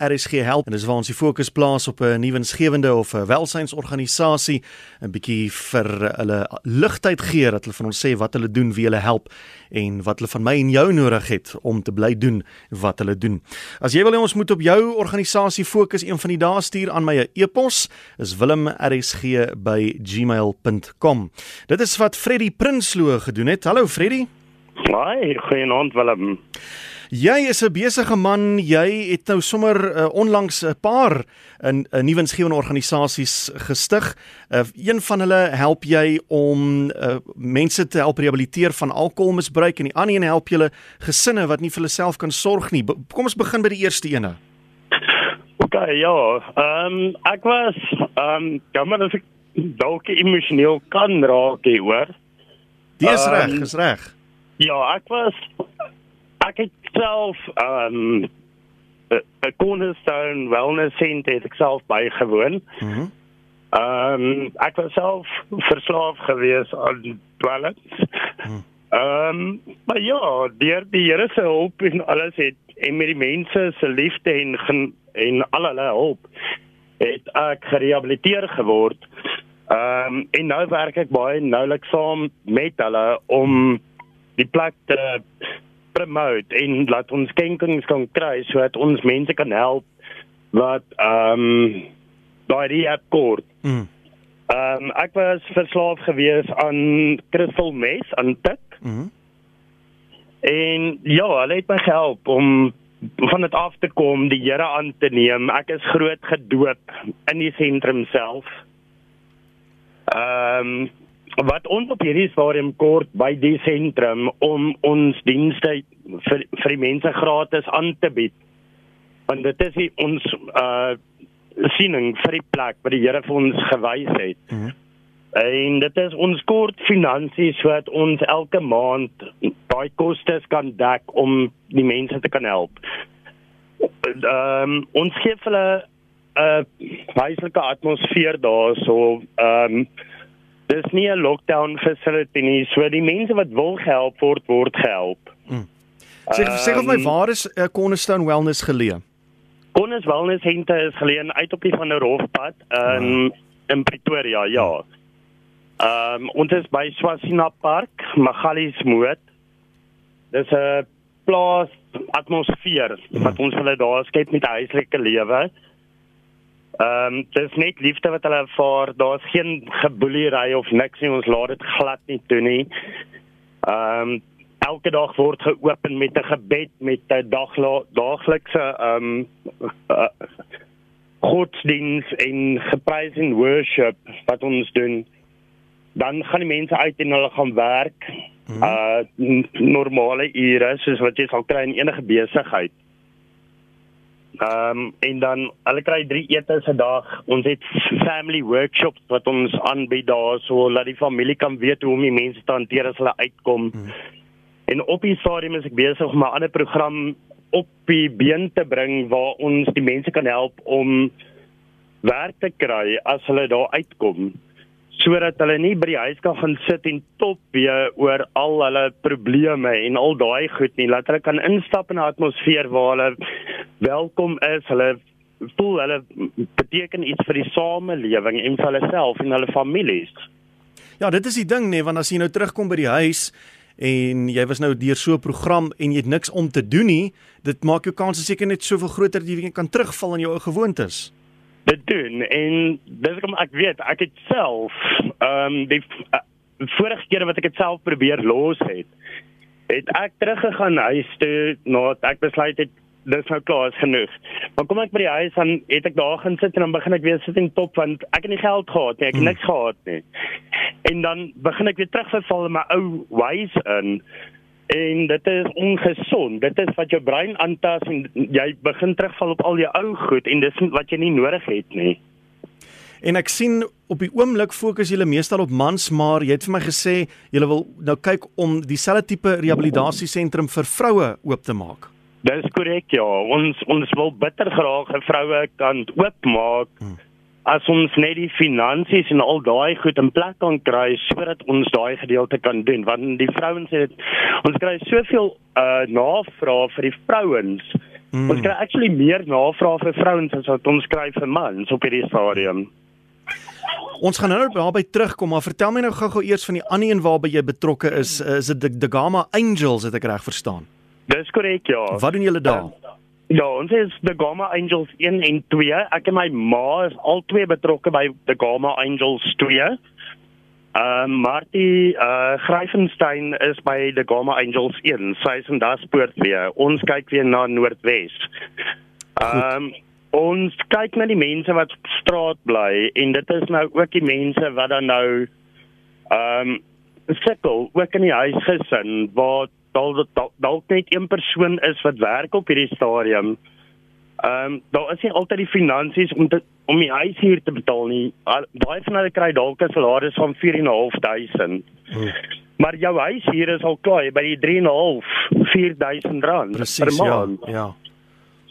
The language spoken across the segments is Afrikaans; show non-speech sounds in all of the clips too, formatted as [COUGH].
RSG help en dis waar ons die fokus plaas op 'n nuwensgewende of 'n welsynsorganisasie 'n bietjie vir hulle ligtheid gee dat hulle van ons sê wat hulle doen, wie hulle help en wat hulle van my en jou nodig het om te bly doen wat hulle doen. As jy wil hê ons moet op jou organisasie fokus, een van die dae stuur aan my 'n e-pos is wilmrsg@gmail.com. Dit is wat Freddie Prinsloo gedoen het. Hallo Freddie. Haai, goeienaand Willem. Jy is 'n besige man. Jy het nou sommer uh, onlangs 'n paar in 'n nuwensgewende organisasies gestig. Uh, een van hulle help jy om uh, mense te help rehabiliteer van alkoholmisbruik en die ander een help julle gesinne wat nie vir hulle self kan sorg nie. Be kom ons begin by die eerste ene. OK, ja. Ehm um, ek was ehm um, maar as ek dalk emosioneel kan raak hier, hoor. Dis reg, um, is reg. Ja, ek was ek het self um 'n cornerstone wellness center het ek self bygewoon. Mhm. Mm um ek was self verslaaf gewees aan dwelms. Mhm. Um maar ja, deur die Here se hulp en alles het en met die mense se liefde en en al hulle hulp het ek gerehabiliteer geword. Um en nou werk ek baie noulik saam met hulle om die plek te promote en laat ons skenkings kan kry sodat ons mense kan help wat ehm um, daai rehab kort. Mm. Ehm um, ek was verslaaf gewees aan crystal meth aan tik. Mm. En ja, hulle het my gehelp om van dit af te kom, die Here aan te neem. Ek is groot gedoop in die sentrum self. Ehm um, wat ons op hierdie stadium kort by die sentrum om ons dienste vir vir die mense gratis aan te bied. Want dit is die, ons uh siening vir die plek wat die Here vir ons gewys het. Mm -hmm. En dit is ons kort finansies sodat ons elke maand daai kostes kan dek om die mense te kan help. Ehm um, ons gee hulle 'n uh, huislike atmosfeer daar so ehm um, dis nie 'n lockdown facility nie. So die mense wat wil gehelp word, word gehelp. Hmm. Sê um, sê of my ehm, waar is uh, Cornerstone Wellness geleë? Cornerstone Wellness Center is geleë uit op die van der Hofpad in oh. in Pretoria, ja. Ehm um, ons is by Swasina Park, Magalies Moed. Dis 'n plaas atmosfeer hmm. wat ons hulle daar skep met huislike lewe. Ehm um, dis net liefde wat hulle ervaar. Daar's geen geboelery of niks nie. Ons laat dit glad nie toe nie. Ehm um, elke dag word geopen met 'n gebed met 'n daaglikse ehm um, uh, godsdiens en geprys en worship wat ons doen. Dan gaan die mense uit en hulle gaan werk. Mm -hmm. Uh normale ure soos wat jy sal kry in enige besigheid. Ehm um, en dan hulle kry 3 etes 'n dag. Ons het family workshops wat ons aanbied daar so dat die familie kan weet hoe om die mense te hanteer as hulle uitkom. Hmm. En op die stadium is ek besig om 'n ander program op die been te bring waar ons die mense kan help om werk te kry as hulle daar uitkom sodat hulle nie by die huis kan gaan sit en top weer oor al hulle probleme en al daai goed nie. Laat hulle kan instap in 'n atmosfeer waar hulle welkom is. Hulle voel hulle beteken iets vir die samelewing en vir hulle self en hulle families. Ja, dit is die ding nê, nee, want as jy nou terugkom by die huis en jy was nou deur so 'n program en jy het niks om te doen nie, dit maak jou kans seker net soveel groter dat jy kan terugval in jou ou gewoontes dit doen en dis kom ek weet ek het self ehm um, die uh, vorige keer wat ek dit self probeer los het het ek teruggegaan huis toe nadat ek besluit het dis nou klaar is genoeg maar kom ek by die huis dan het ek daar gaan sit en dan begin ek weer sit en top want ek het nie geld gehad nie ek het hmm. niks gehad nie en dan begin ek weer terugval in my ou ways in en dit is ongesond. Dit is wat jou brein aantas en jy begin terugval op al jou ou goed en dis wat jy nie nodig het nie. En ek sien op die oomblik fokus julle meestal op mans, maar jy het vir my gesê julle wil nou kyk om dieselfde tipe rehabilitasiesentrum vir vroue oop te maak. Dis korrek ja. Ons ons wil bitter graag 'n vroue kan oopmaak. Hmm as ons net die finansies en al daai goed in plek kan kry sodat ons daai gedeelte kan doen want die vrouens het ons kry soveel uh navraag vir die vrouens Mm. Ons kry actually meer navrae vir vrouens as wat ons kry vir mans op hierdie stadium. Ons gaan nou daarby terugkom, maar vertel my nou gou-gou eers van die ander een waarby jy betrokke is. Is dit die Gamma Angels het ek reg verstaan? Dis korrek, ja. Wat doen julle daar? Uh, Ja, ons is the Gamma Angels 1 en 2. Ek en my ma is al twee betrokke by the Gamma Angels 2. Ehm uh, Martie uh Greifenstein is by the Gamma Angels 1. Sy is in Daspoort weer. Ons kyk weer na Noordwes. Ehm um, ons kyk na die mense wat straat bly en dit is nou ook die mense wat dan nou ehm um, sukkel, ook in die huisgesin waar dalk dalk net een persoon is wat werk op hierdie stadium. Ehm um, daar is nie altyd die finansies om te, om die huis hier te betaal nie. Baie van hulle kry dalk 'n salaris van 4.500. Hmm. Maar jou huis hier is al klaar by die 3.5 4000 rand per maand. Ja. ja.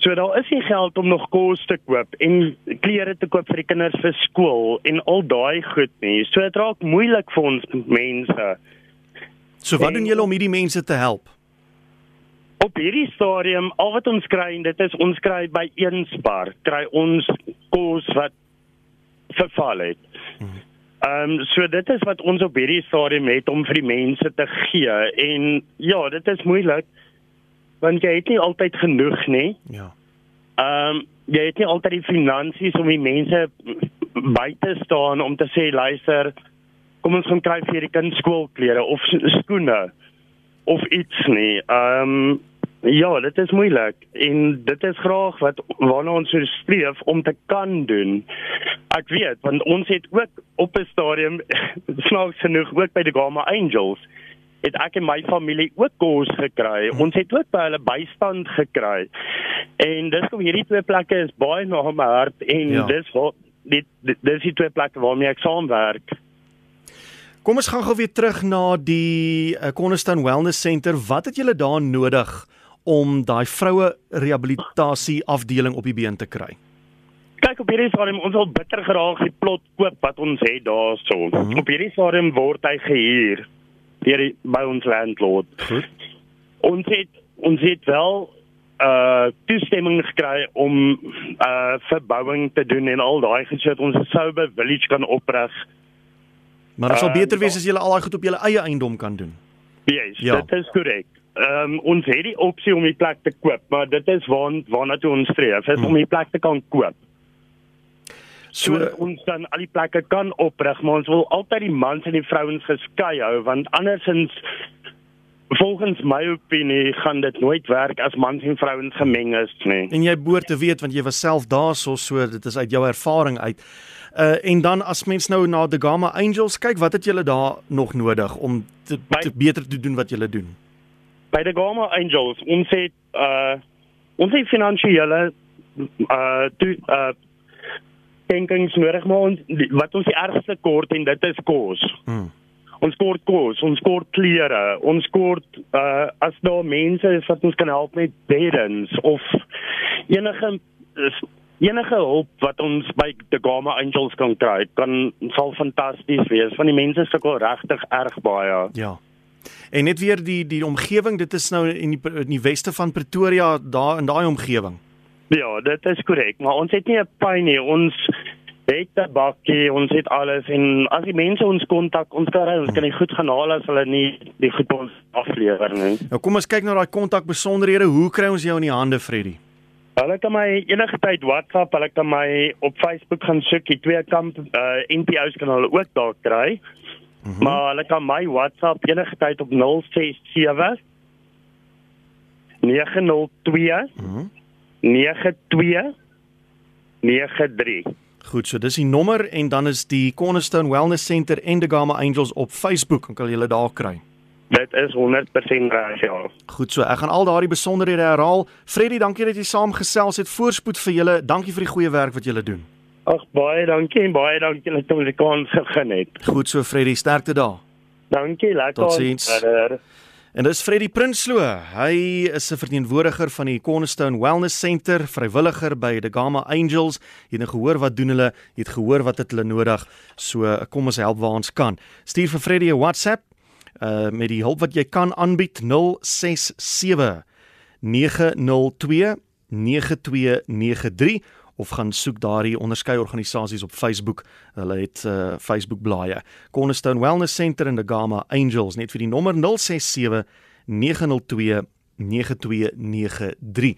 So daar is nie geld om nog kos te koop en klere te koop vir die kinders vir skool en al daai goed nie. So dit raak moeilik vir ons mense. So wat en, doen julle om hierdie mense te help? Op hierdie stadium al wat ons kry en dit is ons kry by een spar, kry ons kos wat verval het. Mhm. Ehm um, so dit is wat ons op hierdie stadium het om vir die mense te gee en ja, dit is moeilik want jy het nie altyd genoeg nie. Ja. Ehm um, jy het nie altyd die finansies om die mense by te staan om te sê luister, kom ons gaan kry vir die kind skoolklere of skoene of iets nie. Ehm um, ja, dit is moeilik en dit is graag wat waarna ons so streef om te kan doen. Ek weet want ons het ook op 'n stadium [LAUGHS] snaaks genoeg ook by die Gamma Angels het ek en my familie ook kos gekry. Hmm. Ons het ook by hulle bystand gekry. En dis kom hierdie twee plekke is baie na my hart en ja. dis wat dit dis die twee plekke waarmee ek saamwerk. Kom ons gaan gou weer terug na die uh, Cornerstone Wellness Center. Wat het julle daar nodig om daai vroue rehabilitasie afdeling op die been te kry? Kyk op hierdie stadium ons al bitter graag die plot koop wat ons het daarso. Mm -hmm. Op hierdie stadium word hy gehuur deur die by ons landlord. Goed. Ons het ons het wel uh toestemming gekry om uh verbouing te doen en al daai gesê ons sou by village kan oprig Maar dit sal uh, beter wees as jy al daai goed op jou eie eiendom kan doen. Yes, ja, dit is korrek. Ehm um, ons het die opsie om die plek te koop, maar dit is waar waarna toe ons streef, is hmm. om die plek te kan koop. So, so ons dan al die plekke kan oprig, maar ons wil altyd die mans en die vrouens geskei hou want andersins volgens my opinie gaan dit nooit werk as mans en vrouens gemeng is nie. En jy behoort te weet want jy was self daarso, so dit is uit jou ervaring uit. Uh en dan as mens nou na the Gamma Angels kyk, wat het julle daar nog nodig om te, by, te beter te doen wat julle doen? By the Gamma Angels, ons het uh ons het finansiële uh toe uh denkings nodig maar ons wat ons die ergste kort en dit is kos. Hmm. Ons kort kos, ons kort klere, ons kort uh as daar mense is wat ons kan help met beddens of enige enige hulp wat ons by the Gamma Angels kan kry, kan sal fantasties wees. Van die mense sukkel regtig erg baie. Ja. En net weer die die omgewing, dit is nou in die in die weste van Pretoria, daar in daai omgewing. Ja, dit is korrek, maar ons het nie 'n pyn nie. Ons het 'n bakkie, ons het alles en as die mense ons kontak, ons kan ons kan nie goed gaan haal as hulle nie die goed ons aflewer nie. Nou kom ons kyk na daai kontak besonderhede. Hoe kry ons jou in die hande, Freddie? Hulle kan my enige tyd WhatsApp, hulle kan my op Facebook gaan soek. Die twee kamp uh NPO's kan hulle ook daar kry. Mm -hmm. Maar hulle kan my WhatsApp enige tyd op 067 902 mm -hmm. 92 93. Goed, so dis die nommer en dan is die Cornerstone Wellness Center en the Gamma Angels op Facebook. Kan jy hulle daar kry? Dit is 100% reg, ja. Goed so, ek gaan al daardie besonderhede herhaal. Freddy, dankie dat jy saamgesels het. Voorspoed vir julle. Dankie vir die goeie werk wat julle doen. Ag, baie dankie en baie dankie dat jy die kans gegee het. Goed so, Freddy, sterkte daar. Dankie, lekker. Totsiens. En dis Freddy Prinsloo. Hy is 'n verteenwoordiger van die Cornerstone Wellness Center, vrywilliger by the Gamma Angels. Jy het nou gehoor wat doen hulle? Jy het gehoor wat het hulle nodig? So kom ons help waar ons kan. Stuur vir Freddy 'n WhatsApp uh met die hulp wat jy kan aanbied 067 902 9293 of gaan soek daardie onderskeie organisasies op Facebook. Hulle het uh, Facebook blaaie. Cornerstone Wellness Center in the Gama Angels net vir die nommer 067 902 9293